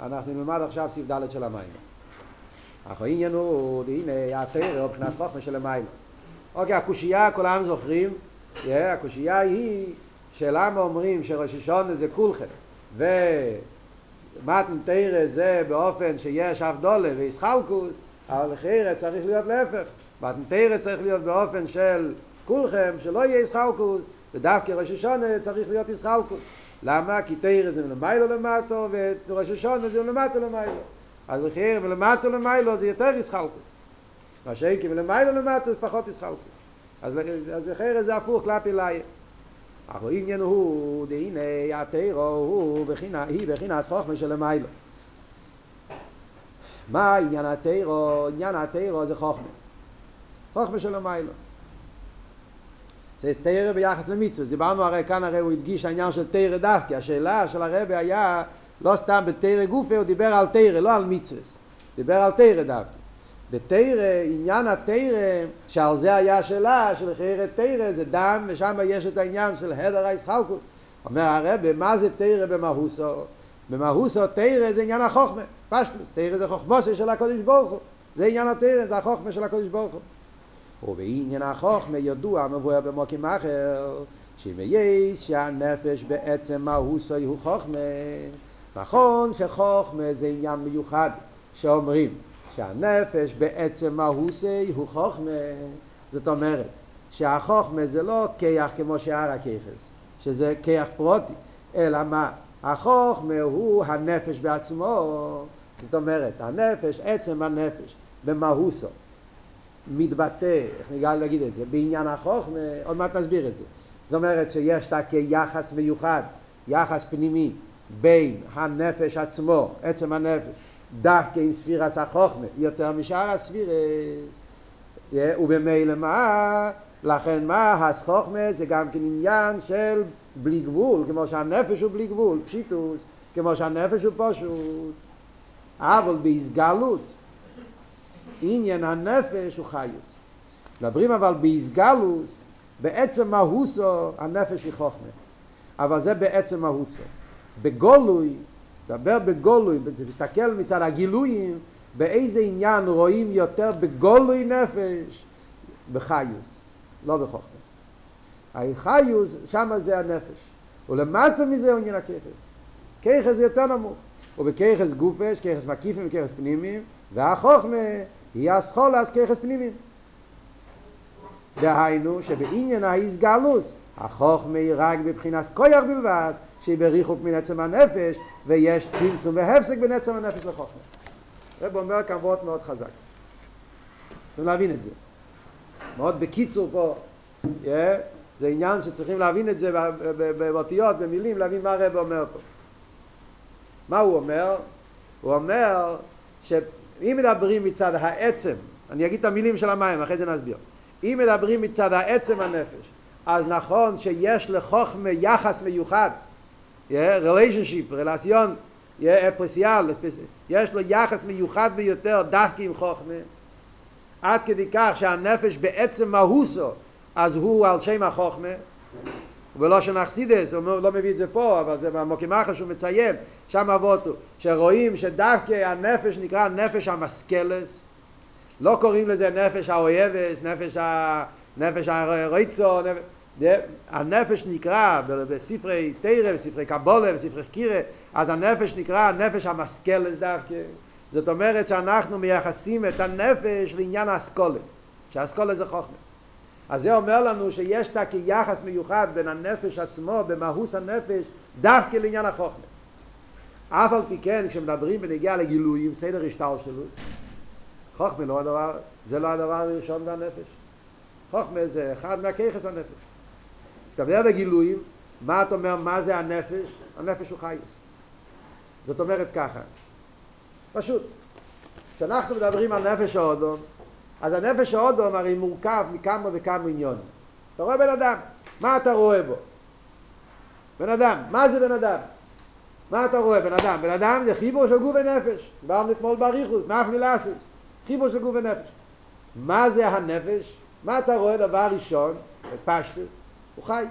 אנחנו נלמד עכשיו סעיף ד' של המים. אך העניין הוא, הנה, התרא הוא מבחינת חוכמה של המים. אוקיי, הקושייה, כולם זוכרים, הקושייה היא שלמה אומרים שראש השונה זה כולכם, ומתן תרא זה באופן שיש אבדולה וישחלקוס, אבל לחירה צריך להיות להפך. מתן תרא צריך להיות באופן של כולכם, שלא יהיה ישחלקוס, ודווקא ראש השונה צריך להיות ישחלקוס. למה? כי תרא זה מלמיילו למטו, וראש השונה זה מלמטו למיילו. אז לחירה מלמטו למיילו זה יותר ישחלקוס. מה שאין מלמיילו למטו זה פחות ישחלקוס. אז, לחירה זה הפוך כלפי לאי. אבל עניין הוא, דהנה התרא הוא בחינה, היא בחינה חוכמה של למיילו. מה עניין התרא? עניין התרא זה חוכמה. חוכמה של למיילו. זה תרא ביחס למצווה. דיברנו הרי כאן הרי הוא הדגיש העניין של תרא דווקא. השאלה של הרבי היה לא סתם בתרא גופה, הוא דיבר על תרא, לא על מצווה. דיבר על תרא דווקא. בתרא, עניין התרא, שעל זה היה השאלה של חייר תרא, זה דם, ושם יש את העניין של הדר הישחלקות. אומר הרבי, מה זה תרא במהוסו? במהוסו תרא זה עניין החוכמה. פשטוס, תרא זה חוכמוסי של הקודש ברוך הוא. זה עניין התרא, זה החוכמה של הקודש ברוך הוא. ובעניין החוכמה ידוע מבואר במוקים אחר יש שהנפש בעצם מהוסו הוא חוכמה. נכון שחוכמה זה עניין מיוחד שאומרים שהנפש בעצם מהוסי הוא חוכמה. זאת אומרת שהחוכמה זה לא כיח כמו שאר הכיחס שזה כיח פרוטי אלא מה? החוכמה הוא הנפש בעצמו. זאת אומרת הנפש עצם הנפש במהוסו מתבטא, איך ניגע להגיד את זה, בעניין החוכמה, עוד מעט נסביר את זה. זאת אומרת שיש את כיחס מיוחד, יחס פנימי בין הנפש עצמו, עצם הנפש, דווקא עם ספירס החוכמה, יותר משאר הספירס. ובמילא מה? לכן מה? הסחוכמה זה גם כן עניין של בלי גבול, כמו שהנפש הוא בלי גבול, פשיטוס, כמו שהנפש הוא פשוט. אבל באיסגלוס, עניין הנפש הוא חיוס. מדברים אבל באיסגלוס, בעצם מהוסו הנפש היא חוכמה. אבל זה בעצם מהוסו. בגולוי, דבר בגולוי, תסתכל מצד הגילויים, באיזה עניין רואים יותר בגולוי נפש? בחיוס, לא בחוכמה. החיוס, שם זה הנפש. ולמטה מזה הוא עניין הככס. ככס יותר נמוך. ובככס גופש, ככס מקיפים וככס פנימיים, והחוכמה היא הסחולה אז ככס פנימיים. דהיינו שבעניין ההסגלוס החוכמה היא רק בבחינת כויח בלבד שהיא בריחוק מן עצם הנפש ויש צמצום והפסק בין עצם הנפש לחוכמה. רב אומר כבוד מאוד חזק. צריכים להבין את זה. מאוד בקיצור פה, yeah, זה עניין שצריכים להבין את זה באותיות, במילים, להבין מה הרב אומר פה. מה הוא אומר? הוא אומר שאם מדברים מצד העצם, אני אגיד את המילים של המים, אחרי זה נסביר. אם מדברים מצד העצם הנפש, אז נכון שיש לחוכמה יחס מיוחד, רליישנשיפ, רלסיון, פרסיאל, יש לו יחס מיוחד ביותר דווקא עם חוכמה, עד כדי כך שהנפש בעצם מהוסו, אז הוא על שם החוכמה, ולא שנחסידס, הוא לא מביא את זה פה, אבל זה במוקים אחר שהוא מציין, שם אבותו, שרואים שדווקא הנפש נקרא נפש המשכלס, לא קוראים לזה נפש האויבס, נפש, ה... נפש הרויצו, נפש... הנפש נקרא בספרי תרא, בספרי קבולה, בספרי קירה, אז הנפש נקרא נפש המשכלס דווקא. זאת אומרת שאנחנו מייחסים את הנפש לעניין האסכולה, שהאסכולה זה חוכמה. אז זה אומר לנו שיש את כיחס מיוחד בין הנפש עצמו, במהוס הנפש, דווקא לעניין החוכמה. אף על פי כן, כשמדברים בנגיעה לגילויים, סדר השטר שלו, חוכמה לא הדבר, זה לא הדבר הראשון בנפש. חוכמה זה אחד מהכיחס הנפש. כשאתה מדבר בגילויים, מה אתה אומר, מה זה הנפש? הנפש הוא חייס. זאת אומרת ככה, פשוט, כשאנחנו מדברים על נפש האודום, אז הנפש האודום הרי מורכב מכמה וכמה עניונים. אתה רואה בן אדם, מה אתה רואה בו? בן אדם, מה זה בן אדם? מה אתה רואה בן אדם? בן אדם זה חיבור של גוף ונפש. דיברנו אתמול באריכוס, מאף מילאסיס. חיבור של גוף ונפש. מה זה הנפש? מה אתה רואה דבר ראשון, בפשטוס? הוא חי.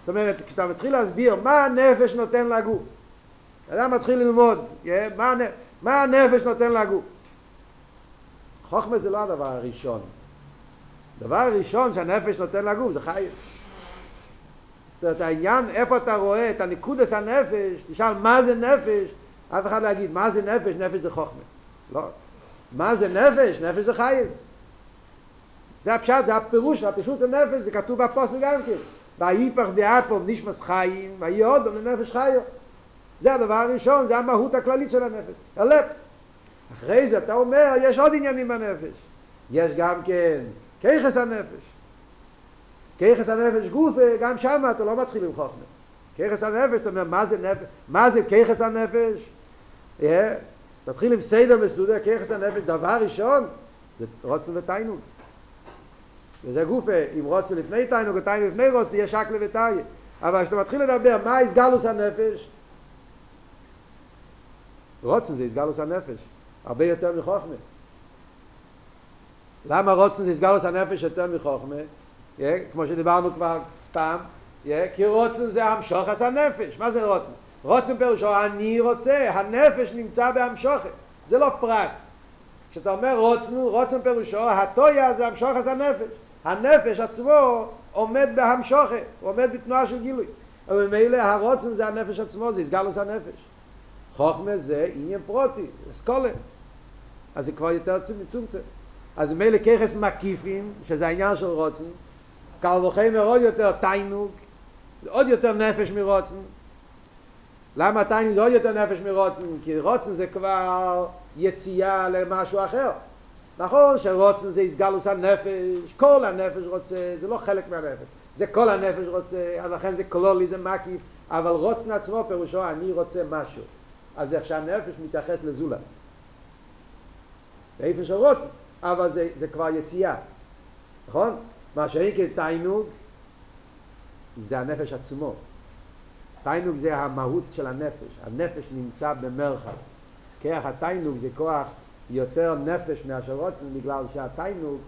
זאת אומרת, כשאתה מתחיל להסביר מה הנפש נותן לגוף, אדם מתחיל ללמוד, מה הנפש נותן לגוף? חוכמה זה לא הדבר הראשון. הדבר הראשון שהנפש נותן לגוף זה חייס. זאת אומרת, העניין, איפה אתה רואה את הניקודס הנפש, תשאל מה זה נפש, אף אחד לא יגיד, מה זה נפש? נפש זה חוכמה. לא. מה זה נפש? נפש זה חייס. זה הפשט, זה הפירוש, הפישוט הנפש, זה כתוב בפוסק גם כן. ויפח באפו נשמס חיים, ויהי עוד לנפש חיו. זה הדבר הראשון, זה המהות הכללית של הנפש. הלב. אחרי זה אתה אומר, יש עוד עניינים בנפש. יש גם כן כיחס הנפש. כיחס הנפש גוף, גם שם אתה לא מתחיל עם חוכמה. כיחס הנפש, אתה אומר, מה זה נפש? מה זה כיחס הנפש? Yeah. תתחיל עם סדר מסודר, כיחס הנפש, דבר ראשון, זה רוצן ותיינוג. וזה גוף, אם רוצה לפני תיינוג או תיינוג לפני רוצה, יש שקלה ותאי. אבל כשאתה מתחיל לדבר, מה הסגלוס הנפש? רוצן זה הסגלוס הנפש, הרבה יותר מחוכמה. למה רוצן זה הסגלוס הנפש יותר מחוכמה? Yeah, כמו שדיברנו כבר פעם, yeah, כי רוצן זה המשוחס הנפש. מה זה רוצן? רוצן פירושו אני רוצה, הנפש נמצא בהמשוכת, זה לא פרט. כשאתה אומר רוצן, רוצן פירושו, הטויה זה המשוחס הנפש. הנפש עצמו עומד בהמשוכת, הוא עומד בתנועה של גילוי. אבל ממילא הרוצן זה הנפש עצמו, זה הסגלוס הנפש. חוכמה זה עניין פרוטי, אסכולה. אז זה כבר יותר מצומצם. אז ממילא ככס מקיפים, שזה העניין של רוצן, קל וחמר עוד יותר תיינוג, עוד יותר נפש מרוצן. למה תיינוג זה עוד יותר נפש מרוצן? כי רוצן זה כבר יציאה למשהו אחר. נכון שרוצן זה הסגלוס הנפש, כל הנפש רוצה, זה לא חלק מהנפש, זה כל הנפש רוצה, אז לכן זה כלולי, זה מקיף, אבל רוצן עצמו פירושו אני רוצה משהו. אז איך שהנפש מתייחס לזולס. באיפה של רוצן, אבל זה, זה כבר יציאה, נכון? מה שאין כתיינוג זה הנפש עצמו. תיינוג זה המהות של הנפש, הנפש נמצא במרחב. כוח התיינוג זה כוח יותר נפש מאשר רוצן בגלל שהתיינוג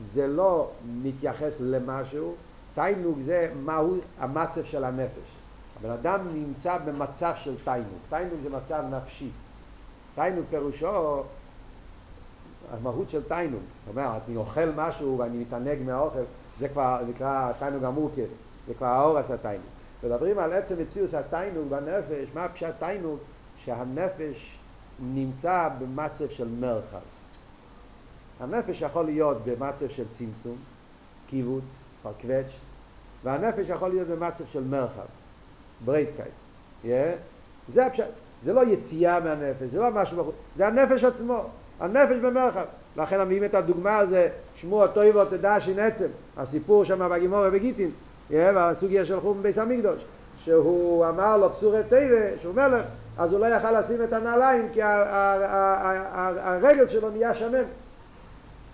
זה לא מתייחס למשהו, תיינוג זה מהו המצב של הנפש. הבן אדם נמצא במצב של תיינוג, תיינוג זה מצב נפשי. תיינוג פירושו המהות של תענוג. זאת אומרת, אני אוכל משהו ואני מתענג מהאוכל, זה כבר נקרא תענוג המורכב, זה כבר הארת התענוג. מדברים על עצם מציאות התענוג בנפש, מה פשט תענוג? שהנפש נמצא במצב של מרחב. הנפש יכול להיות במצב של צמצום, קיבוץ, פארקוועטשט והנפש יכול להיות במצב של מרחב, ברייטקייט. זה הפשט. זה לא יציאה מהנפש, זה לא משהו בחוץ, זה הנפש עצמו. הנפש במרחב. לכן מביאים את הדוגמה הזה, שמוע טויבו תדע שנצם, הסיפור שם בגימורה בגיטין, והסוגיה של חום בביס המקדוש, שהוא אמר לו פסורי טייבה, שהוא מלך, אז הוא לא יכל לשים את הנעליים כי הרגל שלו נהיה שמן.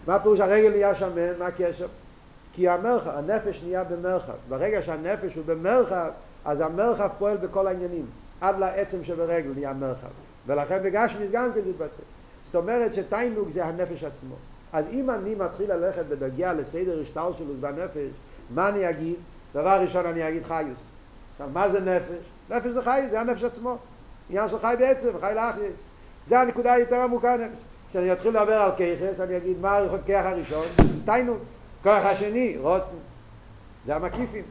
מה פירוש הרגל נהיה שמן? מה הקשר? כי המרחב, הנפש נהיה במרחב. ברגע שהנפש הוא במרחב, אז המרחב פועל בכל העניינים. עד לעצם שברגל נהיה מרחב. ולכן בגשמיס גם כן זה התבטא. זאת אומרת שתיינוג זה הנפש עצמו. אז אם אני מתחיל ללכת בדגיה לסדר השטלשלוס בנפש, מה אני אגיד? דבר ראשון אני אגיד חיוס. עכשיו, מה זה נפש? נפש זה חיוס, זה הנפש עצמו. עניין של חי בעצם, חי לאחייס. זה הנקודה היותר עמוקה נפש. כשאני אתחיל לדבר על כיחס, אני אגיד מה הכיח הראשון? תיינוג. כוח השני, רוצן. זה המקיפים.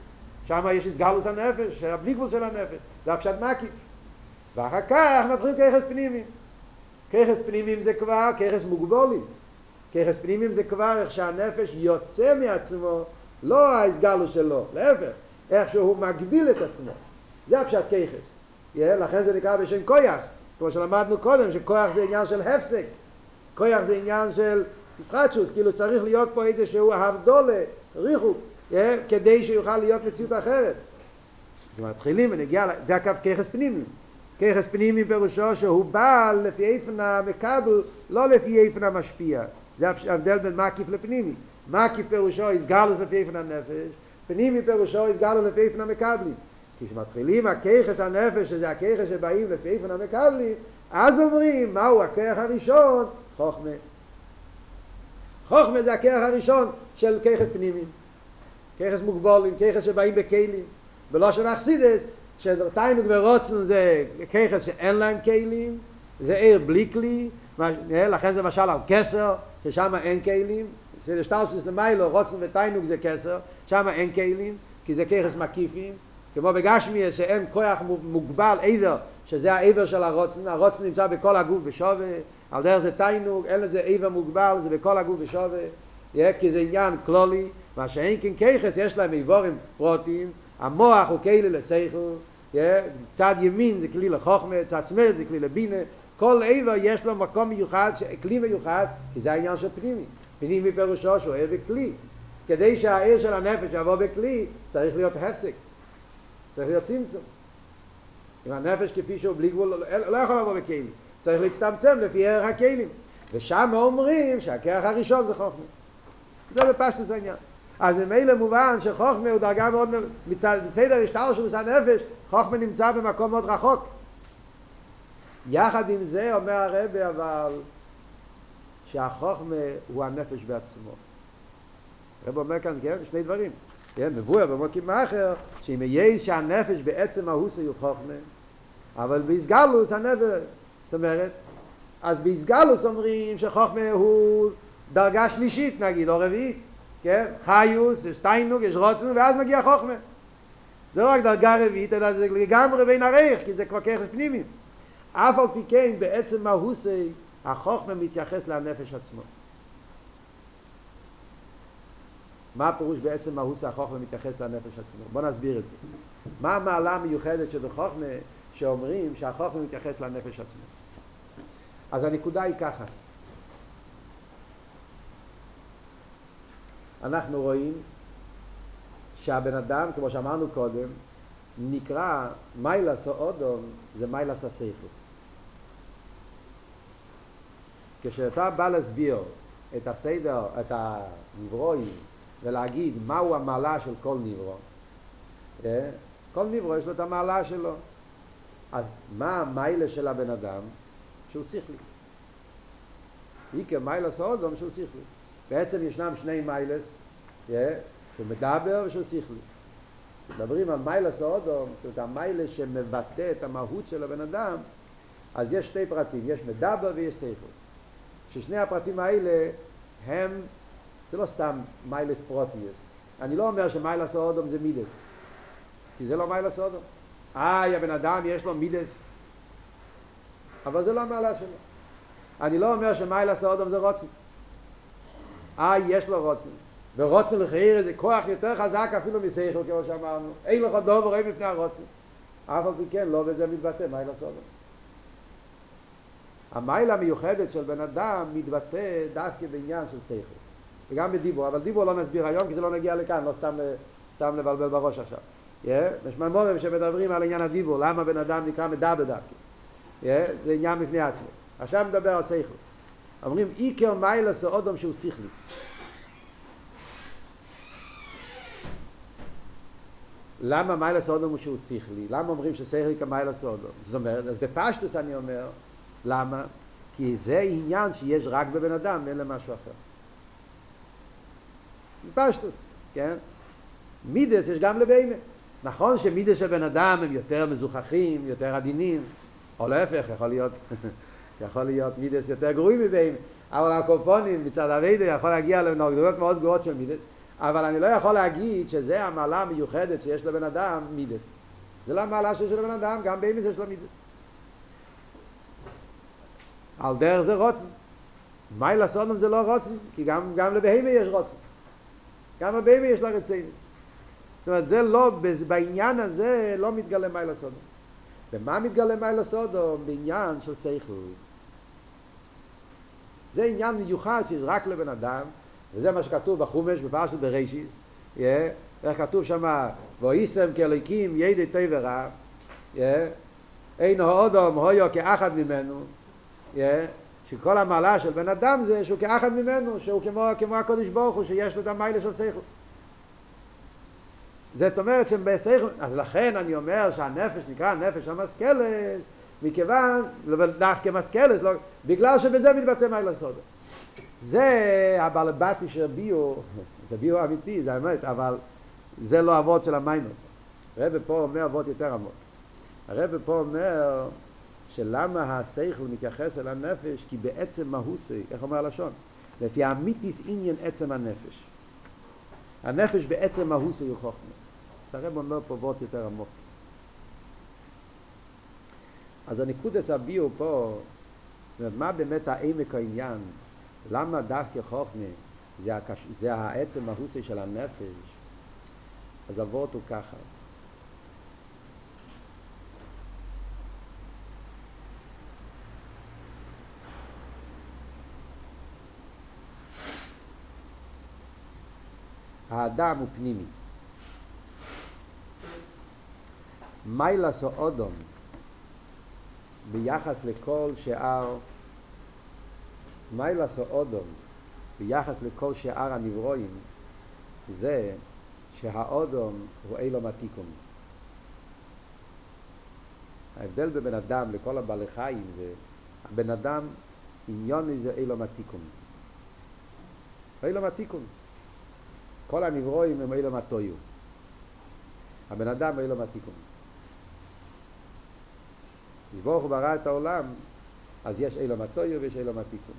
שם יש הסגלוס הנפש, הבלי גבול של הנפש. זה הפשט מקיף. ואחר כך מתחיל כיחס פנימי. ככס פנימיים זה כבר ככס מוגבולים. ככס פנימיים זה כבר איך שהנפש יוצא מעצמו, לא ההסגלו שלו, להפך, איך שהוא מגביל את עצמו. זה הפשט ככס. לכן זה נקרא בשם כויח, כמו שלמדנו קודם, שכויח זה עניין של הפסק. כויח זה עניין של ישחטשוס, כאילו צריך להיות פה איזשהו הבדולה, ריחוק, כדי שיוכל להיות מציאות אחרת. מתחילים ונגיע, זה הקו ככס פנימיים. ככס פנימי פירושו שהוא בא לפי איפן המקבל, לא לפי איפן המשפיע. זה ההבדל בין מקיף לפנימי. מקיף פירושו יסגלוס לפי איפן הנפש, פנימי פירושו יסגלוס לפי איפן המקבלים. כשמתחילים הככס הנפש, שזה הככס שבאים לפי איפן המקבלים, אז אומרים, מהו הכרך הראשון? חוכמה. חוכמה זה הכרך הראשון של ככס פנימי. ככס מוגבולים, ככס שבאים בכלים. בלושן אכסידס, שתיינוג ורוצן זה ככס שאין להם כלים, זה עיר בלי כלי, לכן זה משל על כסר, ששם אין כלים, שזה שטלשוס למיילו, רוצן ותיינוג זה כסר, שם אין כלים, כי זה ככס מקיפים, כמו בגשמי שאין כוח מוגבל עבר, שזה העבר של הרוצן, הרוצן נמצא בכל הגוף בשווה, על דרך זה תיינוג, אין לזה עבר מוגבל, זה בכל הגוף בשווה, כי זה עניין כלולי, מה שאין כן ככס, יש להם איבורים פרוטיים, המוח הוא כלי לסייכל, צד ימין זה כלי לחוכמה, צד שמאל זה כלי לבינה, כל עבר יש לו מקום מיוחד, כלי מיוחד, כי זה העניין של פנימי. פנימי פירושו שהוא עבר כלי. כדי שהעיר של הנפש יבוא בכלי, צריך להיות הפסק. צריך להיות צמצום. אם הנפש כפי שהוא בלי גבול, לא יכול לבוא בכלים. צריך להצטמצם לפי ערך הכלים. ושם אומרים שהכרך הראשון זה חוכמה. זה בפשטוס העניין. אז ממילא מובן שחוכמה הוא דרגה מאוד, מצד, בסדר השטר של מצד נפש, חוכמה נמצא במקום מאוד רחוק. יחד עם זה אומר הרבי אבל שהחוכמה הוא הנפש בעצמו. הרב אומר כאן, כן, שני דברים. כן, מבואר במוקים מאחר, שאם יהיה שהנפש בעצם ההוסי הוא חוכמה, אבל באיסגלוס הנפש, זאת אומרת, אז באיסגלוס אומרים שחוכמה הוא דרגה שלישית נגיד, או רביעית, כן? חיוס, יש תיינוג, יש רוצנו, ואז מגיע חוכמה. זה לא רק דרגה רביעית, אלא זה לגמרי בין הרייך, כי זה כבר ככס פנימי. אף על פי כן, בעצם מהוסי, החוכמה מתייחס לנפש עצמו. מה הפירוש בעצם מהוס החוכמה מתייחס לנפש עצמו? בוא נסביר את זה. מה המעלה המיוחדת של החוכמה שאומרים שהחוכמה מתייחס לנפש עצמו? אז הנקודה היא ככה. אנחנו רואים שהבן אדם, כמו שאמרנו קודם, נקרא מיילס או אודום, זה מיילס הסייכו. כשאתה בא להסביר את הסדר, את הנברואים, ולהגיד מהו המעלה של כל נברו, כל נברו יש לו את המעלה שלו. אז מה המיילה של הבן אדם? שהוא שכלי. איקר מיילס אודום שהוא שכלי. בעצם ישנם שני מיילס, שהוא מדבר ושהוא שכלי. מדברים על מעלת אדם, זאת אומרת המעלה שמבטא את המהות של הבן אדם, אז יש שתי פרטים, יש מדבר ויש שכל. ששני הפרטים האלה הם, זה לא סתם מעלות פרטיות. אני לא אומר שמעלת אדם זה מידות, כי זה לא מעלת אדם. איי, הבן אדם יש לו מידות, אבל זה לא המעלה שלו. אני לא אומר שמעלת אדם זה רצון. איי, יש לו רוצן. ורוצן לחייר זה כוח יותר חזק אפילו מסייכל כמו שאמרנו. אין לך דוב רואים לפני הרוצן. אף על פי כן לא בזה מתבטא מיילס אודום. המיילה המיוחדת של בן אדם מתבטא דווקא בעניין של שכל. וגם בדיבור, אבל דיבור לא נסביר היום כי זה לא נגיע לכאן, לא סתם, סתם לבלבל בראש עכשיו. Yeah, יש ממורים שמדברים על עניין הדיבור, למה בן אדם נקרא מדבר דווקא. Yeah, זה עניין בפני עצמו. עכשיו מדבר על שכל. אומרים איקר מיילה זה אודום שהוא שכלי. למה מיילס אודום הוא שהוא שכלי? למה אומרים ששכל כמיילס אודום? זאת אומרת, אז בפשטוס אני אומר, למה? כי זה עניין שיש רק בבן אדם, אין למשהו אחר. פשטוס, כן? מידס יש גם לבהמה. נכון שמידס של בן אדם הם יותר מזוכחים, יותר עדינים, או להפך, יכול להיות, יכול להיות מידס יותר גרועים מבהמה, אבל הקופונים מצד אביידה יכול להגיע לנוגדויות מאוד גרועות של מידס, אבל אני לא יכול להגיד שזה המעלה המיוחדת שיש לבן אדם מידס. זה לא המעלה שיש לבן אדם, גם בהמה יש לו מידס. על דרך זה רוצן. מיילה סודום זה לא רוצן, כי גם, גם לבהמה יש רוצן. גם לבהמה יש לה רציינס. זאת אומרת, זה לא, בעניין הזה לא מתגלה מיילה סודום. ומה מתגלה מיילה סודום? בעניין של סייכל. זה עניין מיוחד שיש רק לבן אדם, וזה מה שכתוב בחומש, בפרשת בראשיס, איך כתוב שם, ואיסם כאלוקים ידי טוב ורע, אין האודום הויו כאחד ממנו, שכל המעלה של בן אדם זה שהוא כאחד ממנו, שהוא כמו, כמו הקודש ברוך הוא, שיש לו את המיילה של שכל. זאת אומרת שבשכל, אז לכן אני אומר שהנפש נקרא נפש המסכלס, מכיוון, דווקא מסכלס, לא, בגלל שבזה מתבטא מיילה סודו. זה הבעלבתי של ביו, זה ביו אמיתי, זה האמת, אבל זה לא אבות של המיימות. רבי פה אומר אבות יותר עמוק. הרב פה אומר שלמה השכל מתייחס אל הנפש כי בעצם מהוסי, איך אומר הלשון? לפי המיתיס עניין עצם הנפש. הנפש בעצם מהוסי הוא חוכמה. אז הרב אומר פה וורט יותר עמוק. אז הנקודס הביאו פה, זאת אומרת, מה באמת העמק העניין? למה דווקא חוכמה זה, הקש... זה העצם ההוסי של הנפש? אז הוורט הוא ככה. האדם הוא פנימי. מיילס או אודום ביחס לכל שאר מיילס או אודום ביחס לכל שאר הנברואים זה שהאודום הוא אילו מתיקום. ההבדל בבן אדם לכל הבעלי חיים זה הבן אדם עניון זה אילו מתיקום. אילו מתיקום. כל הנברואים הם אילו מתויו. הבן אדם אילו מתיקום. ברוך הוא ברא את העולם, אז יש אילו מתויו ויש אילו מתיקום.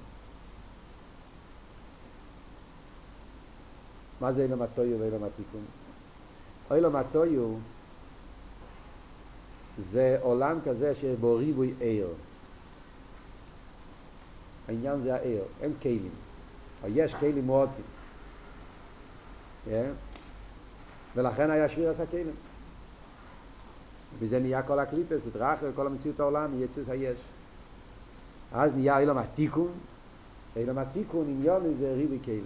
מה זה אילו מתויו ואילו מתיקום? אילו מתויו זה עולם כזה שבו ריבוי עיר. העניין זה העיר, אין כלים. או יש כלים מועטים. ולכן היה שביר עשה כלים. וזה נהיה כל הקליפס, את רחל, כל המציאות העולם, יצוס היש. אז נהיה אילום התיקון, אילום התיקון עניון זה ריבי כלים.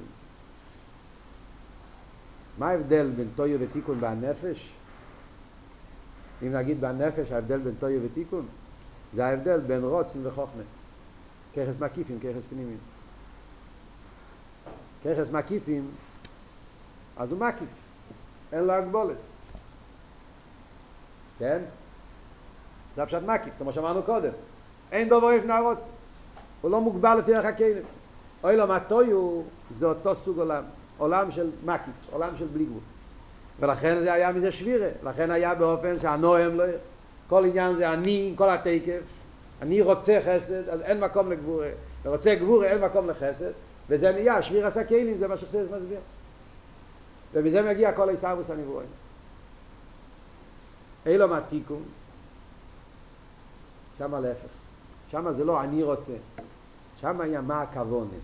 מה ההבדל בין טויו ותיקון בנפש? אם נגיד בנפש ההבדל בין טויו ותיקון, זה ההבדל בין רוצן וחוכמה. ככס מקיפים, ככס פנימיים. ככס מקיפים, אז הוא מקיף, אין לו הגבולת. כן? זה הפשט מקיף, כמו שאמרנו קודם. אין דובר לפני הרוצן. הוא לא מוגבל לפי החכינים. אוי לו מטויו זה אותו סוג עולם. עולם של מקיף, עולם של בלי גבול. ולכן זה היה מזה שבירה. לכן היה באופן שהנועם לא... כל עניין זה אני עם כל התקף. אני רוצה חסד, אז אין מקום לגבורה. ורוצה גבורה, אין מקום לחסד. וזה נהיה, שביר עשה כלים, זה מה שחסד מסביר. ומזה מגיע כל הישרבוס הנברואים. אילו מהתיקון, שם להפך. שם זה לא אני רוצה, שם היה מה הכוונה.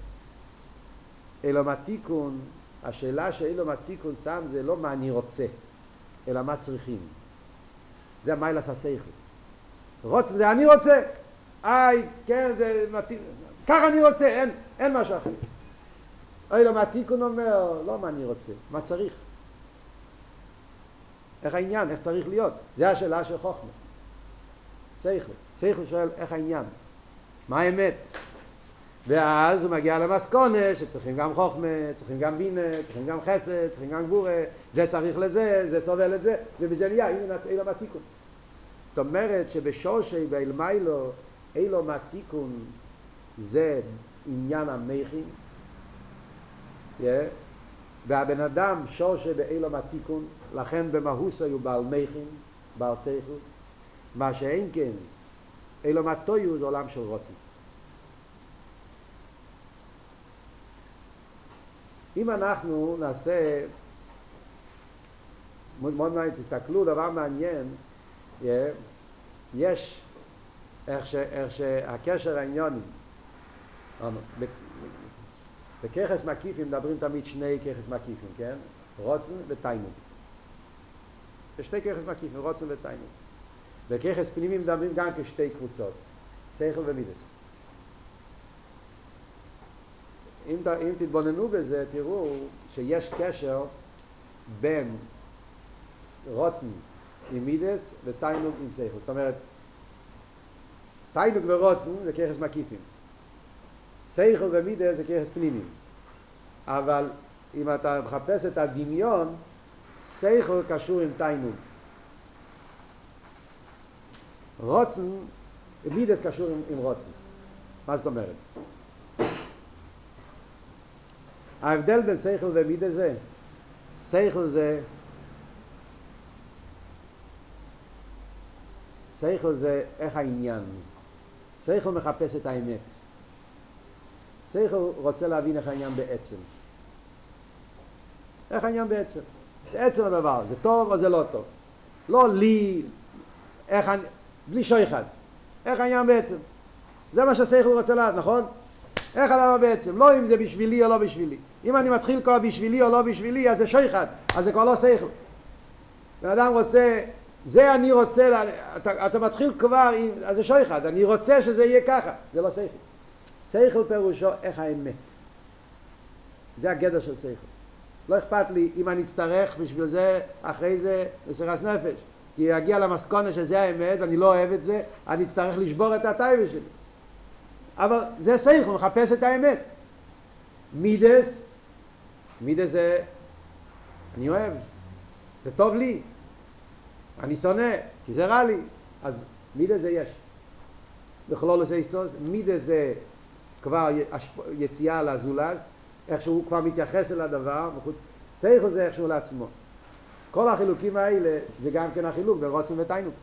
אילו מהתיקון, השאלה שאילו מהתיקון שם זה לא מה אני רוצה, אלא מה צריכים. זה המיילס השכל. רוצ זה אני רוצה, איי, כן, זה מתאים, ככה אני רוצה, אין, אין משהו אחר. אוי לו, מה התיקון אומר? לא מה אני רוצה, מה צריך. איך העניין, איך צריך להיות. זה השאלה של חוכמה. שכל. שכל שואל איך העניין. מה האמת? ואז הוא מגיע למסקונה שצריכים גם חוכמה, צריכים גם בינה, צריכים גם חסד, צריכים גם גבורה, זה צריך לזה, זה סובל את זה, ובזה נהיה אילו מהתיקון. זאת אומרת שבשושי באלמיילו אילו מהתיקון זה עניין המכין, yeah. והבן אדם שורשה באילום התיקון, לכן במהוסו הוא בעל מכין, בעל סייכות, מה שאין כן, אילום התויו זה עולם של רוצים. אם אנחנו נעשה, מאוד מעניין, תסתכלו, דבר מעניין, יש איך, ש, איך שהקשר העניוני, בככס מקיפים מדברים תמיד שני ככס מקיפים, כן? רוצן ותיינוג. שתי ככס מקיפים, רוצן ותיינוג. בככס פנימיים מדברים גם כשתי קבוצות, שכל ומידס. אם, אם תתבוננו בזה, תראו שיש קשר בין רוצן עם מידס ותיינוג עם שכל. זאת אומרת, תיינוג ורוצן זה ככס מקיפים. שכל ומידה זה ככס פנימיים. אבל אם אתה מחפש את הדמיון, שכל קשור עם תיינוג. רוצן, מידס קשור עם, עם רוצן. מה זאת אומרת? ההבדל בין שכל ומידה זה, שכל זה, שכל זה איך העניין. שכל מחפש את האמת. שכל רוצה להבין איך העניין בעצם. איך העניין בעצם. בעצם הדבר, זה טוב או זה לא טוב. לא לי, איך אני, בלי שויחד. איך העניין בעצם. זה מה שהשכל רוצה לדעת, נכון? איך הדבר בעצם, לא אם זה בשבילי או לא בשבילי. אם אני מתחיל כבר בשבילי או לא בשבילי, אז זה שויחד, אז זה כבר לא שכל. בן אדם רוצה, זה אני רוצה, אתה, אתה מתחיל כבר, עם, אז זה שויחד, אני רוצה שזה יהיה ככה, זה לא שכל. שכל פירושו איך האמת. זה הגדר של שכל. לא אכפת לי אם אני אצטרך בשביל זה, אחרי זה, לסירס נפש. כי יגיע למסקונה שזה האמת, אני לא אוהב את זה, אני אצטרך לשבור את הטייבה שלי. אבל זה שכל, מחפש את האמת. מידס, מידס זה, אני אוהב, זה טוב לי, אני שונא, כי זה רע לי, אז מידס זה יש. בכלול עושה היסטוריה, מידס זה כבר יציאה לזולז, איך שהוא כבר מתייחס אל הדבר, שכל זה איכשהו לעצמו. כל החילוקים האלה זה גם כן החילוק ברוצן ותיינוק.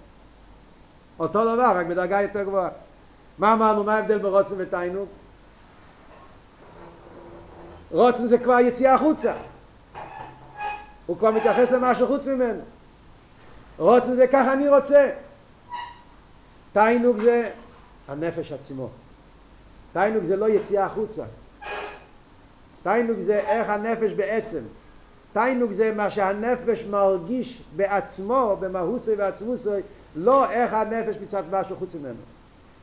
אותו דבר, רק בדרגה יותר גבוהה. מה אמרנו, מה ההבדל ברוצן ותיינוק? רוצן זה כבר יציאה החוצה. הוא כבר מתייחס למשהו חוץ ממנו. רוצן זה ככה אני רוצה. תיינוק זה הנפש עצמו. תיינוק זה לא יציאה החוצה. תיינוק זה איך הנפש בעצם. תיינוק זה מה שהנפש מרגיש בעצמו, במהוסי ועצמוסי, לא איך הנפש מצד משהו חוץ ממנו.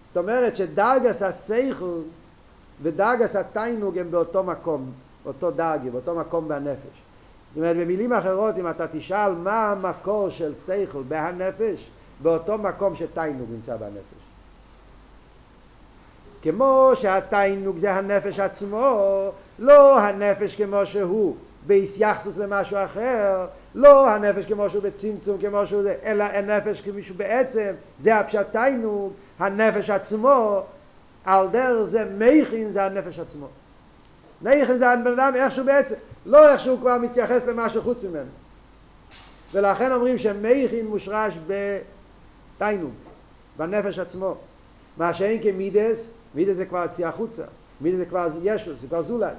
זאת אומרת שדרגס הסייכל ודרגס התיינוג הם באותו מקום, אותו דרגי, באותו מקום בנפש. זאת אומרת, במילים אחרות, אם אתה תשאל מה המקור של סייכל בהנפש, באותו מקום שתיינוג נמצא בנפש. כמו שהתיינוג זה הנפש עצמו, לא הנפש כמו שהוא בהסייחסוס למשהו אחר, לא הנפש כמו שהוא בצמצום כמו שהוא זה, אלא הנפש כמישהו בעצם, זה הפשט תיינוג, הנפש עצמו, על דרך זה מייכין זה הנפש עצמו. מייכין זה הבן אדם איכשהו בעצם, לא איכשהו כבר מתייחס למשהו חוץ ממנו. ולכן אומרים שמייכין מושרש בתיינוג, בנפש עצמו. מה שאין כמידס, מידס זה כבר יציאה החוצה, מידס זה כבר ישוס, זה כבר זולס.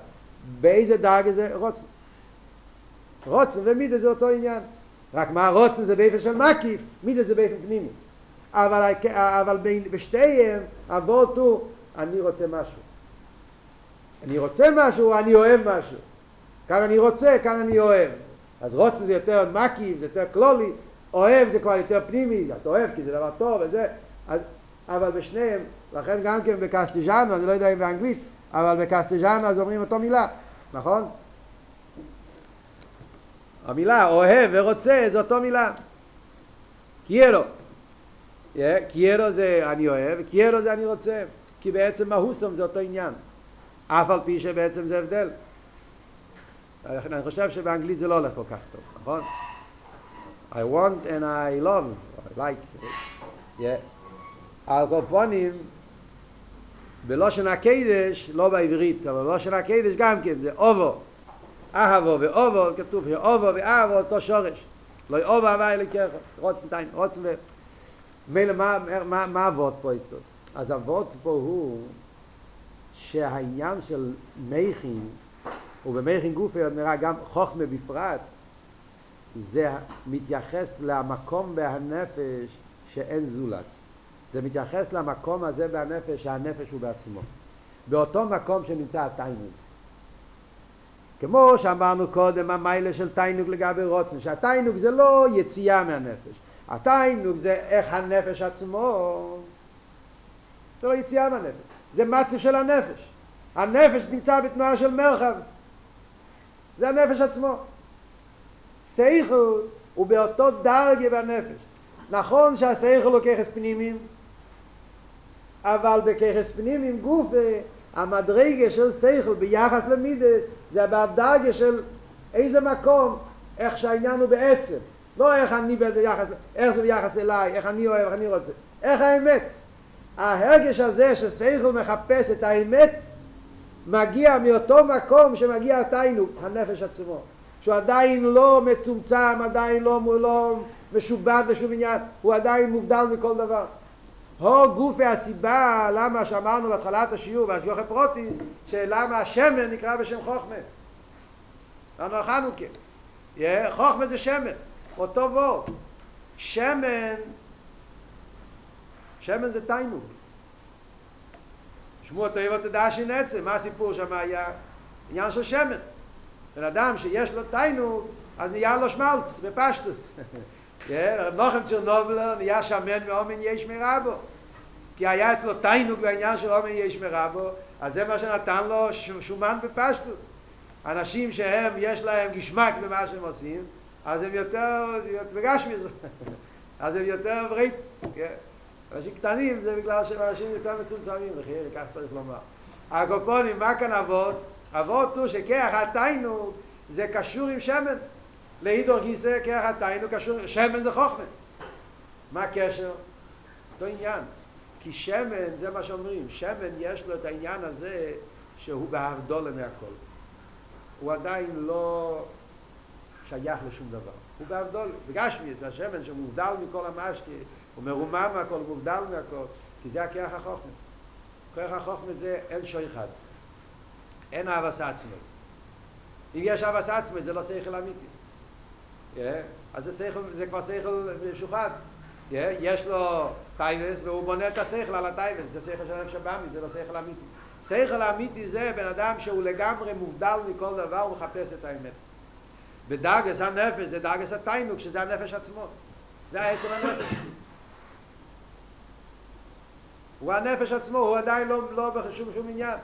באיזה דאגה זה רוצן. רוצן ומידס זה אותו עניין. רק מה רוצן זה באיפה של מקיף, מידס זה באיפה פנימי. אבל, אבל בשתיהם אבות הוא אני רוצה משהו. אני רוצה משהו, אני אוהב משהו. כאן אני רוצה, כאן אני אוהב. אז רוצה זה יותר מקיף, זה יותר כלולי, אוהב זה כבר יותר פנימי, אתה אוהב כי זה דבר טוב וזה, אז, אבל בשניהם, לכן גם כן בקסטיג'אנו, אני לא יודע אם באנגלית, אבל בקסטיג'אנו אז אומרים אותו מילה, נכון? המילה אוהב ורוצה זה אותו מילה. קיירו. קיירו זה אני אוהב, קיירו זה אני רוצה. כי בעצם מהוסום זה אותו עניין. אף על פי שבעצם זה הבדל. אני חושב שבאנגלית זה לא הולך כל כך טוב, נכון? I want and I love, I like. Yeah. על קופונים, בלושן הקדש, לא בעברית, אבל בלושן הקדש גם כן, זה אובו. אהבו ואובו, כתוב אובו ואהבו, אותו שורש. לא אובו אהבה אלי ככה, רוצן תיין, רוצן ו... מילא מה אבות פה איסטוס? אז אבות פה הוא שהעניין של מייכין, ובמייכין גופי עוד נראה גם חוכמה בפרט, זה מתייחס למקום בהנפש שאין זולס. זה מתייחס למקום הזה בהנפש שהנפש הוא בעצמו. באותו מקום שנמצא התיינוג. כמו שאמרנו קודם, המיילה של תיינוג לגבי רוצן, שהתיינוג זה לא יציאה מהנפש. התיינוג זה איך הנפש עצמו, זה לא יציאה מהנפש, זה מצב של הנפש. הנפש נמצא בתנועה של מרחב. זה הנפש עצמו. סייכל הוא באותו דרגה בנפש. נכון שהסייכל הוא ככס פנימיים, אבל בככס פנימיים גוף המדרגה של סייכל ביחס למידס זה בדרגה של איזה מקום, איך שהעניין הוא בעצם. לא איך אני ביחס, איך זה ביחס אליי, איך אני אוהב, איך אני רוצה. איך האמת. ההרגש הזה שסייכל מחפש את האמת מגיע מאותו מקום שמגיע התיינוק, הנפש עצמו. שהוא עדיין לא מצומצם, עדיין לא, לא משובד בשום עניין, הוא עדיין מובדל מכל דבר. הו גופי הסיבה למה שאמרנו בהתחלת השיעור בהשגוחי פרוטיס שלמה השמן נקרא בשם חוכמה. לנו חנוכה חוכמה זה שמן אותו וור שמן שמן זה תיינוק שמוע תאיבה תדע שנצא מה הסיפור שם? היה עניין של שמן. בן אדם שיש לו תיינוק אז נהיה לו שמלץ בפשטוס נוחם צ'רנובל נהיה שמן מאומן יש מרבו. כי היה אצלו תיינוק בעניין של אומן יש מרבו אז זה מה שנתן לו שומן בפשטות. אנשים שהם יש להם גשמק במה שהם עושים אז הם יותר בגש מזה אז הם יותר ברית אנשים קטנים זה בגלל שהם אנשים יותר מצומצמים לחייר כך צריך לומר. הקופונים מה כאן אבות? אבות הוא שכח התיינוק זה קשור עם שמן להידור גיסא כרך התיינוק קשור שמן זה חוכמה מה הקשר? אותו עניין כי שמן, זה מה שאומרים, שמן יש לו את העניין הזה שהוא בהרדולה מהכל. הוא עדיין לא שייך לשום דבר. הוא בהרדולה. בגשמי זה השמן שמובדל מכל המשקי, הוא מרומם מהכל, מובדל מהכל, כי זה הכרח החוכמה. כרח החוכמה זה אין שוי אחד. אין אהבס עצמי. אם יש אהבס עצמי זה לא שכל אמיתי. אז זה, שכל, זה כבר שכל משוחד. יש לו תאוות והוא בונה את השכל על התאוות, זה שכל של נפש הבהמי, זה לא שכל אמיתי. שכל אמיתי זה בן אדם שהוא לגמרי מובדל מכל דבר, הוא מחפש את האמת. בדרגת הנפש זה דרגת התענוג, שזה הנפש עצמו. זה העצם הנפש. הוא הנפש עצמו, הוא עדיין לא, לא בשום שום עניין.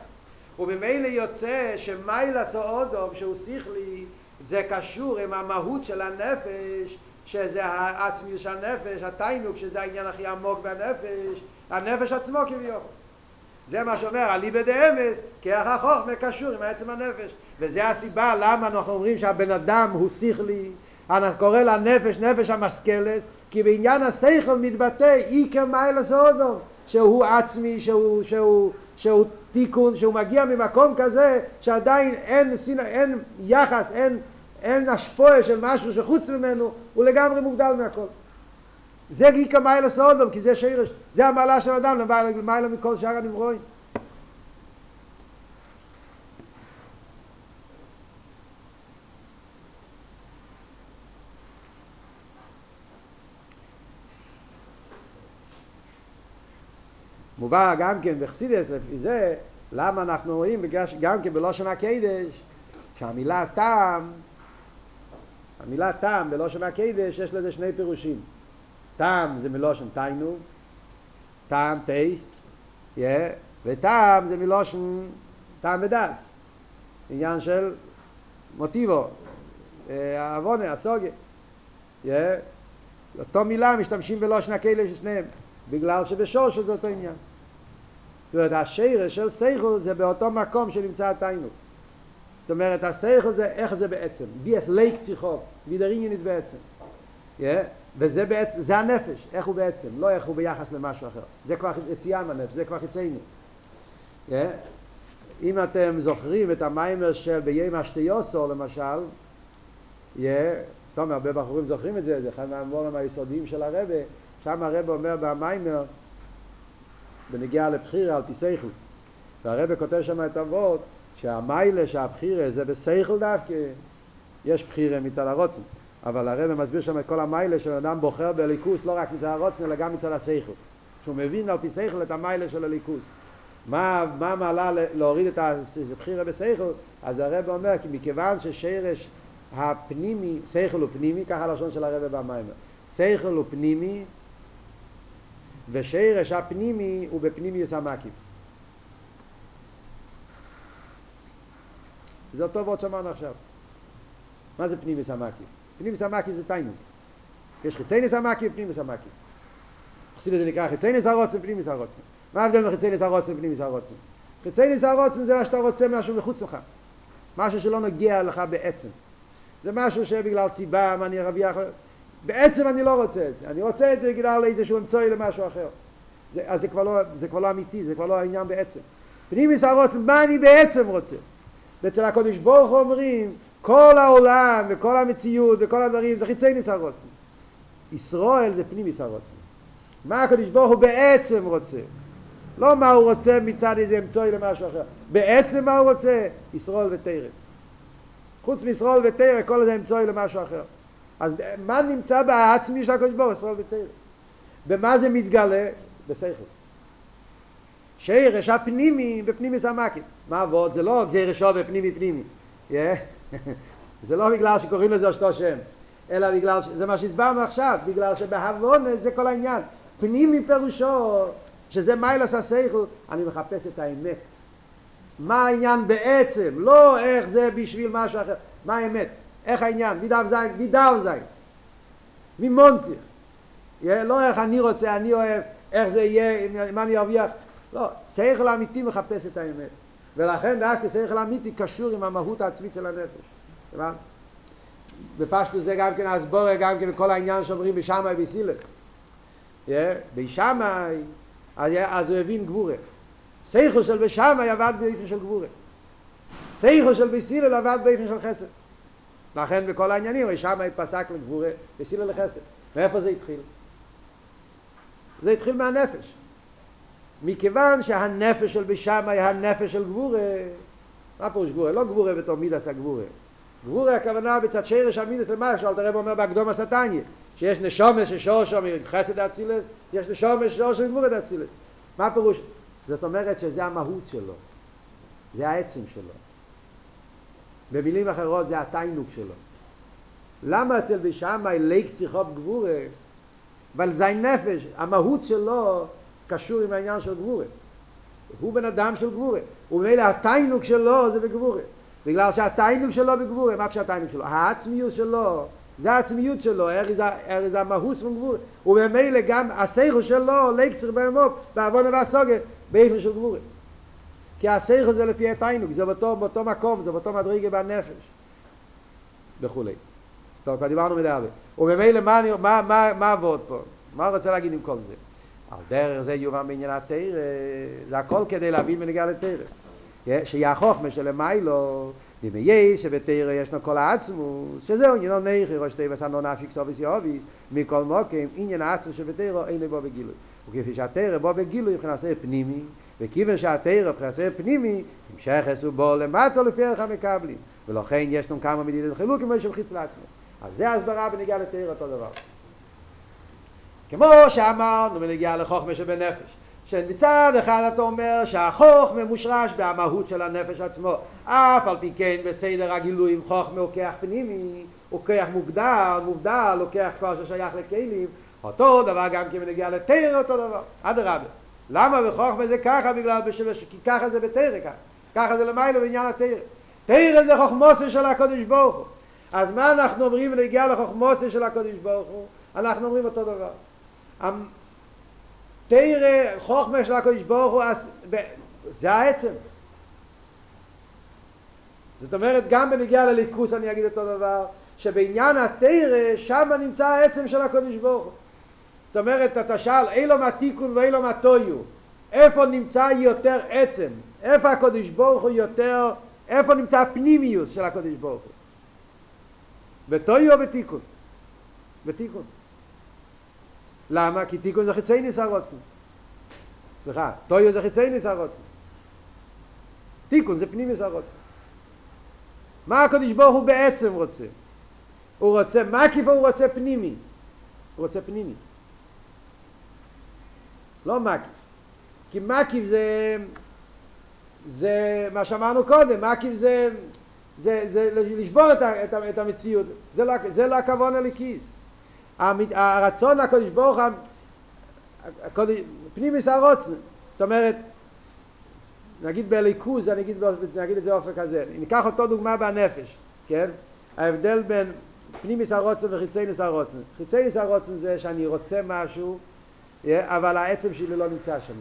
ובמילא יוצא שמעלת האדם שהוא שכלי, זה קשור עם המהות של הנפש, שזה העצמיות של הנפש, התיינוק, שזה העניין הכי עמוק בנפש, הנפש עצמו כביכול. זה מה שאומר, אליבא דאמס, כרך החוכמה קשור עם עצם הנפש. וזה הסיבה למה אנחנו אומרים שהבן אדם הוא שכלי, אנחנו קורא לנפש נפש המשכלס, כי בעניין השכל מתבטא איקר מיילס אודום, שהוא עצמי, שהוא, שהוא, שהוא תיקון, שהוא מגיע ממקום כזה שעדיין אין, אין יחס, אין אין השפועה של משהו שחוץ ממנו, הוא לגמרי מובדל מהכל. זה גיקה מיילה סודום, כי זה שירש, זה המעלה של אדם, למעלה מכל שאר הנברואים. מובא גם כן בחסידס לפי זה, למה אנחנו רואים גם כן בלושן הקדש, שהמילה טעם המילה טעם בלושן הקדש יש לזה שני פירושים. טעם זה מלושן תיינו, טעם טייסט, yeah, וטעם זה מלושן טעם ודס. עניין של מוטיבו, העוונה, הסוגיה. Yeah. אותו מילה משתמשים בלושן הקדש שניהם, בגלל שבשורש זה אותו עניין. זאת אומרת, השרש של סייכל זה באותו מקום שנמצא התיינות. זאת אומרת, השכל זה, איך זה בעצם? בי את לייק ציחו, בי דר עניינית בעצם. Yeah? וזה בעצם, זה הנפש, איך הוא בעצם, לא איך הוא ביחס למשהו אחר. זה כבר יציאה מהנפש, זה כבר חיצייניץ. Yeah? אם אתם זוכרים את המיימר של ביים אשתיוסו למשל, yeah, אומרת, הרבה בחורים זוכרים את זה, זה אחד מהמורים היסודיים של הרבה, שם הרבה אומר במיימר, בנגיעה לבחירה על פי סייכל. והרבה כותב שם את אבות, שהמיילה שהבחירה זה בסייכל דווקא, יש בחירה מצד הרוצן, אבל הרב מסביר שם את כל המיילה שאדם בוחר בליכוס לא רק מצד הרוצן אלא גם מצד הסייכל, שהוא מבין על פי סייכל את המיילה של הליכוס. מה, מה מעלה להוריד את הבחירה בסייכל? אז הרב אומר כי מכיוון ששרש הפנימי, סייכל הוא פנימי, ככה הלשון של הרב במיימר, סייכל הוא פנימי ושרש הפנימי הוא בפנימיוס המקיף. זה אותו ועוד שאמרנו עכשיו. מה זה פנימיס המקיף? פנימיס המקיף זה תיינוק. יש חיצייניס המקיף ופנימיס המקיף. חסיד זה נקרא חיצייניס הרוצן ופנימיס הרוצן. מה ההבדל בין חיצייניס הרוצן ופנימיס הרוצן? חיצייניס הרוצן זה מה שאתה רוצה משהו מחוץ לך. משהו שלא נוגע לך בעצם. זה משהו שבגלל סיבה, מה אני ארוויח... בעצם אני לא רוצה את זה. אני רוצה את זה בגלל איזשהו אמצעי למשהו אחר. זה, אז זה כבר, לא, זה כבר לא אמיתי, זה כבר לא העניין בעצם. פנימיס הרוצן, מה אני בעצם רוצה? ואצל הקודש ברוך אומרים כל העולם וכל המציאות וכל הדברים זה חיצי ניס הרוצן ישראל זה פנימיס הרוצן. מה הקדוש ברוך הוא בעצם רוצה? לא מה הוא רוצה מצד איזה אמצעי למשהו אחר. בעצם מה הוא רוצה? ישראל ותרא. חוץ מישראל ותרא, כל זה אמצעי למשהו אחר. אז מה נמצא בעצמי של הקדוש ברוך הוא? ישראל ותרא. במה זה מתגלה? בשכל. שירש הפנימי בפנימי סמקים. מה עבוד? זה לא גזיר בפנימי פנימי. זה לא בגלל שקוראים לזה אותו שם, אלא בגלל, זה מה שהסברנו עכשיו, בגלל שבהבונה זה כל העניין. פנימי פירושו, שזה מיילס השכל, אני מחפש את האמת. מה העניין בעצם, לא איך זה בשביל משהו אחר, מה האמת, איך העניין, מדף זין, מדף זין, ממונציך, לא איך אני רוצה, אני אוהב, איך זה יהיה, מה אני ארוויח, לא, שכל אמיתי מחפש את האמת, ולכן דווקא שכל אמיתי קשור עם המהות העצמית של הנפש, הבנת? בפשטו זה גם כן הסבורה, גם כן כל העניין שאומרים בשמאי ובסילך. בשמאי, אז הוא הבין גבורה. סייכו של בשמאי עבד באיפן של גבורה. סייכו של בסילל עבד באיפן של חסד. לכן בכל העניינים, בשמאי פסק לגבורה, בסילל לחסד. מאיפה זה התחיל? זה התחיל מהנפש. מכיוון שהנפש של בשמאי הנפש של גבורה, מה פירוש גבורה? לא גבורה בתור מידס הגבורה. גבורה הכוונה בצד שרש המינוס למה שאלת הרב אומר בהקדום הסתניה שיש נשומס ששור שם חסד אצילס יש נשומס ששור שם גבורה אצילס מה פירוש? זאת אומרת שזה המהות שלו זה העצם שלו במילים אחרות זה התיינוק שלו. למה אצל בשמאי ליק צריכו בגבורה אבל זה נפש המהות שלו קשור עם העניין של גבורה. הוא בן אדם של גבורה. ומילא התיינוק שלו זה בגבורה. בגלל שהטיינוג שלו בגבורה, מה פשוט הטיינוג שלו? העצמיות שלו, זה העצמיות שלו, ארז המהוס מגבורה, ובמילא גם הסייכו שלו, ליקצר בעמוק, בעוון והסוגת, באיפן של גבורה. כי הסייכו זה לפי הטיינוג, זה באותו, באותו מקום, זה באותו מדרגה בנפש, וכולי. טוב, כבר דיברנו מדי הרבה. ובמילא מה, מה, מה, מה עבוד פה? מה הוא רוצה להגיד עם כל זה? על דרך זה יובן בעניין התרא, זה הכל כדי להבין בנגיעה לתרא. שיחוכמה שלמיילו דמי שבתרא ישנו כל העצמוס שזהו עניינו נכי ראש תיבס הנו נפיק סוביס יאביס מכל מוקם עניין העצמוס שבתרא אין בו בגילוי וכפי שהתרא בו בגילוי מבחינת פנימי וכיוון שהתרא מבחינת פנימי המשך עשו בו למטו לפי ערך המקבלים. ולכן יש לנו כמה מדידת חילוקים ויש חיץ לעצמו אז זה ההסברה בנגיעה לתרא אותו דבר. כמו שאמרנו בנגיעה לחוכמה שבנפש שמצד אחד אתה אומר שהחוכמה מושרש במהות של הנפש עצמו. אף על פי כן בסדר הגילויים חוכמה הוא כוח פנימי הוא כוח מוגדר, מובדל, הוא כוח כבר ששייך לכלים אותו דבר גם כי מנגיע לתרא אותו דבר. אדרבה למה בחוכמה זה ככה? בגלל בשבש... כי ככה זה בתרא ככה. ככה זה למיילו בעניין התרא. תרא זה חוכמוסה של הקודש ברוך הוא. אז מה אנחנו אומרים בנגיע לחוכמוסה של הקודש ברוך הוא? אנחנו אומרים אותו דבר. תרא חוכמה של הקדוש ברוך הוא זה העצם. זאת אומרת גם בנגיעה לליכוס אני אגיד אותו דבר שבעניין התרא שם נמצא העצם של הקדוש ברוך הוא זאת אומרת אתה שאל אילו מה תיקון ואילו מה טויו איפה נמצא יותר עצם איפה הקדוש ברוך הוא יותר איפה נמצא הפנימיוס של הקדוש ברוך הוא בטויו או בתיקון בתיקון למה? כי תיקון זה חיצי ניס הרוצן. סליחה, טויו זה חיצי ניס הרוצן. תיקון זה פנימיס הרוצן. מה הקדוש ברוך הוא בעצם רוצה? הוא רוצה מקיף או הוא רוצה פנימי? הוא רוצה פנימי. לא מקיף. כי מקיף זה... זה מה שאמרנו קודם, מקיף זה... זה, זה לשבור את, את, את המציאות, זה לא, זה לא הכוון הליקיס. הרצון הקודש ברוך הקודש, פנימיס הרוצן זאת אומרת נגיד בליכוז אני אגיד, נגיד את זה באופן כזה. ניקח אותו דוגמה בנפש כן? ההבדל בין פנימיס הרוצן וחיצייניס הרוצן חיצייניס הרוצן זה שאני רוצה משהו אבל העצם שלי לא נמצא שם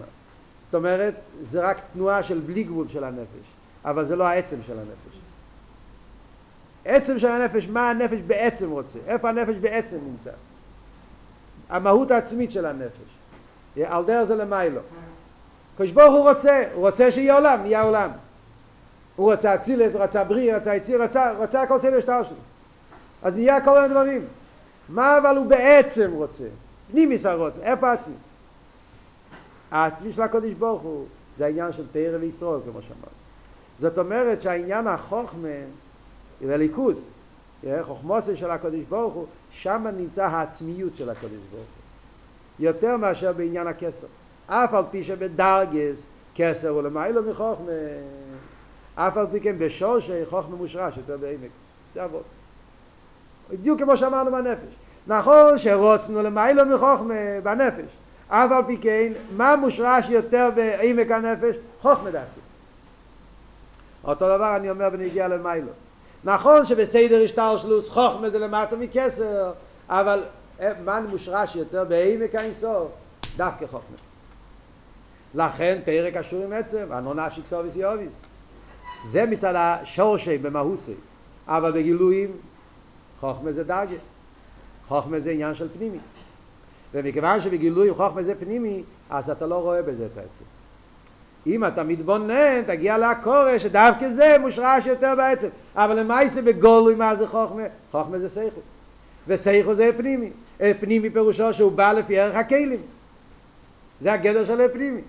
זאת אומרת זה רק תנועה של בלי גבול של הנפש אבל זה לא העצם של הנפש עצם של הנפש, מה הנפש בעצם רוצה, איפה הנפש בעצם נמצא. המהות העצמית של הנפש. על דרך זה למיילו. קדוש ברוך הוא רוצה, הוא רוצה שיהיה עולם, יהיה עולם. הוא רצה אצילס, הוא רצה בריא, רצה יציר, רצה, רצה הכל סדר שטר שלו. אז נהיה כל מיני דברים. מה אבל הוא בעצם רוצה? פנימיס הרוצה, איפה העצמיס? העצמי של הקודש ברוך הוא זה העניין של תרא וישראל כמו שאמרנו. זאת אומרת שהעניין החוכמה וליכוז, חוכמוסי של הקודש ברוך הוא, שם נמצא העצמיות של הקודש ברוך הוא. יותר מאשר בעניין הכסר. אף על פי שבדרגס כסר הוא למיילו מחוכמה, אף על פי כן בשורשי חוכמה מושרש יותר בעמק. זה עבוד. בדיוק כמו שאמרנו בנפש. נכון שרוצנו למיילו מחוכמה בנפש, אף על פי כן, מה מושרש יותר בעמק הנפש? חוכמה דווקא. אותו דבר אני אומר בנגיע למיילו. נכון שבסדר השטלשלוס חוכמה זה למטה מכסר, אבל מה מושרש יותר בעמק האינסוף? דווקא חוכמה. לכן תרא קשור עם עצם, אנו נפשי כסוביס יוביס. זה מצד השורשי במהוסי, אבל בגילויים חוכמה זה דרגה. חוכמה זה עניין של פנימי. ומכיוון שבגילויים חוכמה זה פנימי, אז אתה לא רואה בזה את העצם. אם אתה מתבונן, תגיע לעקורא שדווקא זה מושרש יותר בעצם. אבל למעשה בגולוי מה זה חוכמה? חוכמה זה סייכו. וסייכו זה פנימי. פנימי פירושו שהוא בא לפי ערך הכלים. זה הגדר של הפנימי.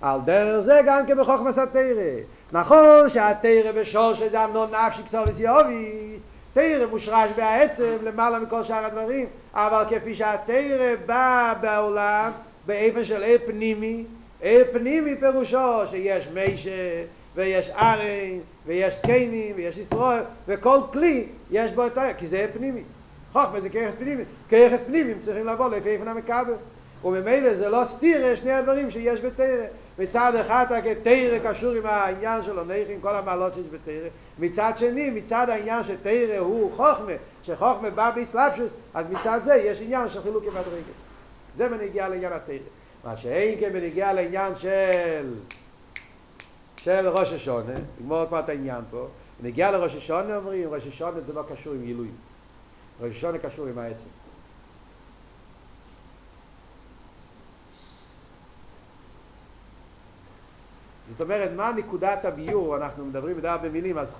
על דרך זה גם כן בחוכמס התרא. נכון שהתרא בשור שזה אמנון נפשי כסוביס יוביס, תרא מושרש בעצם למעלה מכל שאר הדברים, אבל כפי שהתרא בא בעולם באיפן של אי פנימי, אי פנימי פירושו שיש מישה ויש ארן ויש סקיינים ויש ישראל וכל כלי יש בו את ה... כי זה אי פנימי. חוכמה זה כיחס פנימי. כיחס פנימי צריכים לבוא לפי איפן המקבל. וממילא זה לא סתירה שני הדברים שיש בתרא. מצד אחד תרא קשור עם העניין של הנכים, כל המעלות שיש בתרא. מצד שני, מצד העניין שתרא הוא חוכמה, שחוכמה בא באסלאפשוס, אז מצד זה יש עניין של חילוק עם הדרגת. זה בנגיע לעניין התרא. מה שאין כן בנגיע לעניין של של ראש השונה, נגמור כבר את העניין פה, בנגיע לראש השונה אומרים, ראש השונה זה לא קשור עם גילויים. ראש השונה קשור עם העצם. זאת אומרת, מה נקודת הביור, אנחנו מדברים בדרך במילים, אז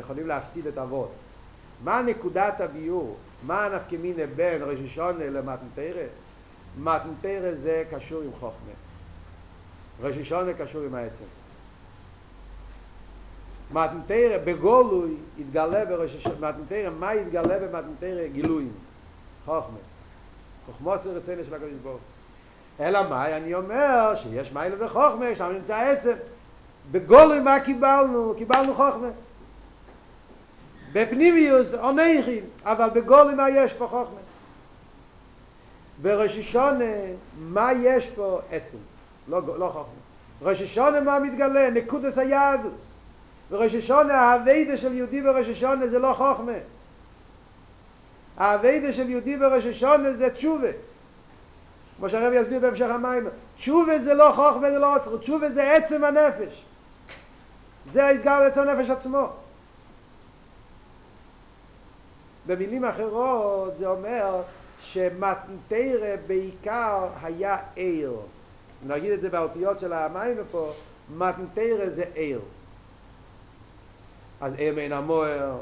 יכולים להפסיד את אבות. מה נקודת הביור? מה מינה בין ראש השונה למתנתרא? מתנתרא זה קשור עם חוכמה. ראש השונה קשור עם העצם. מתנתרא בגולוי התגלה בראש השונה, מתנתרא, מה התגלה במתנתרא? גילויים. חוכמה. חוכמוס רצינו של הקדוש ברוך אלא מה? אני אומר שיש מיילה וחוכמה, שם נמצא עצם. בגולוי מה קיבלנו? קיבלנו חוכמה. בפנימיוס עונכים, אבל בגולוי מה יש פה חוכמה? בראש השונה, מה יש פה עצם? לא, לא חוכמה. ראש השונה מה מתגלה? נקודס היהדוס. בראש השונה, האביידה של יהודי בראש השונה זה לא חוכמה. האביידה של יהודי בראש השונה זה תשובה. כמו שהרב יסביר בהמשך המים, תשובה זה לא חוכמה, זה לא עוצר, תשובה זה עצם הנפש. זה ההסגר לעצם הנפש עצמו. במילים אחרות זה אומר שמתנתרא בעיקר היה עיר. נגיד את זה באותיות של המים פה, מתנתרא זה עיר. אז עיר מן המוער,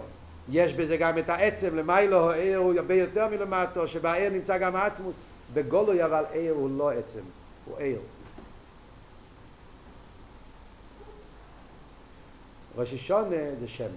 יש בזה גם את העצם, למיילו העיר הוא הרבה יותר מלמטו, שבעיר נמצא גם העצמוס. בגולוי אבל עיר הוא לא עצם, הוא עיר. ראש השונה זה שם.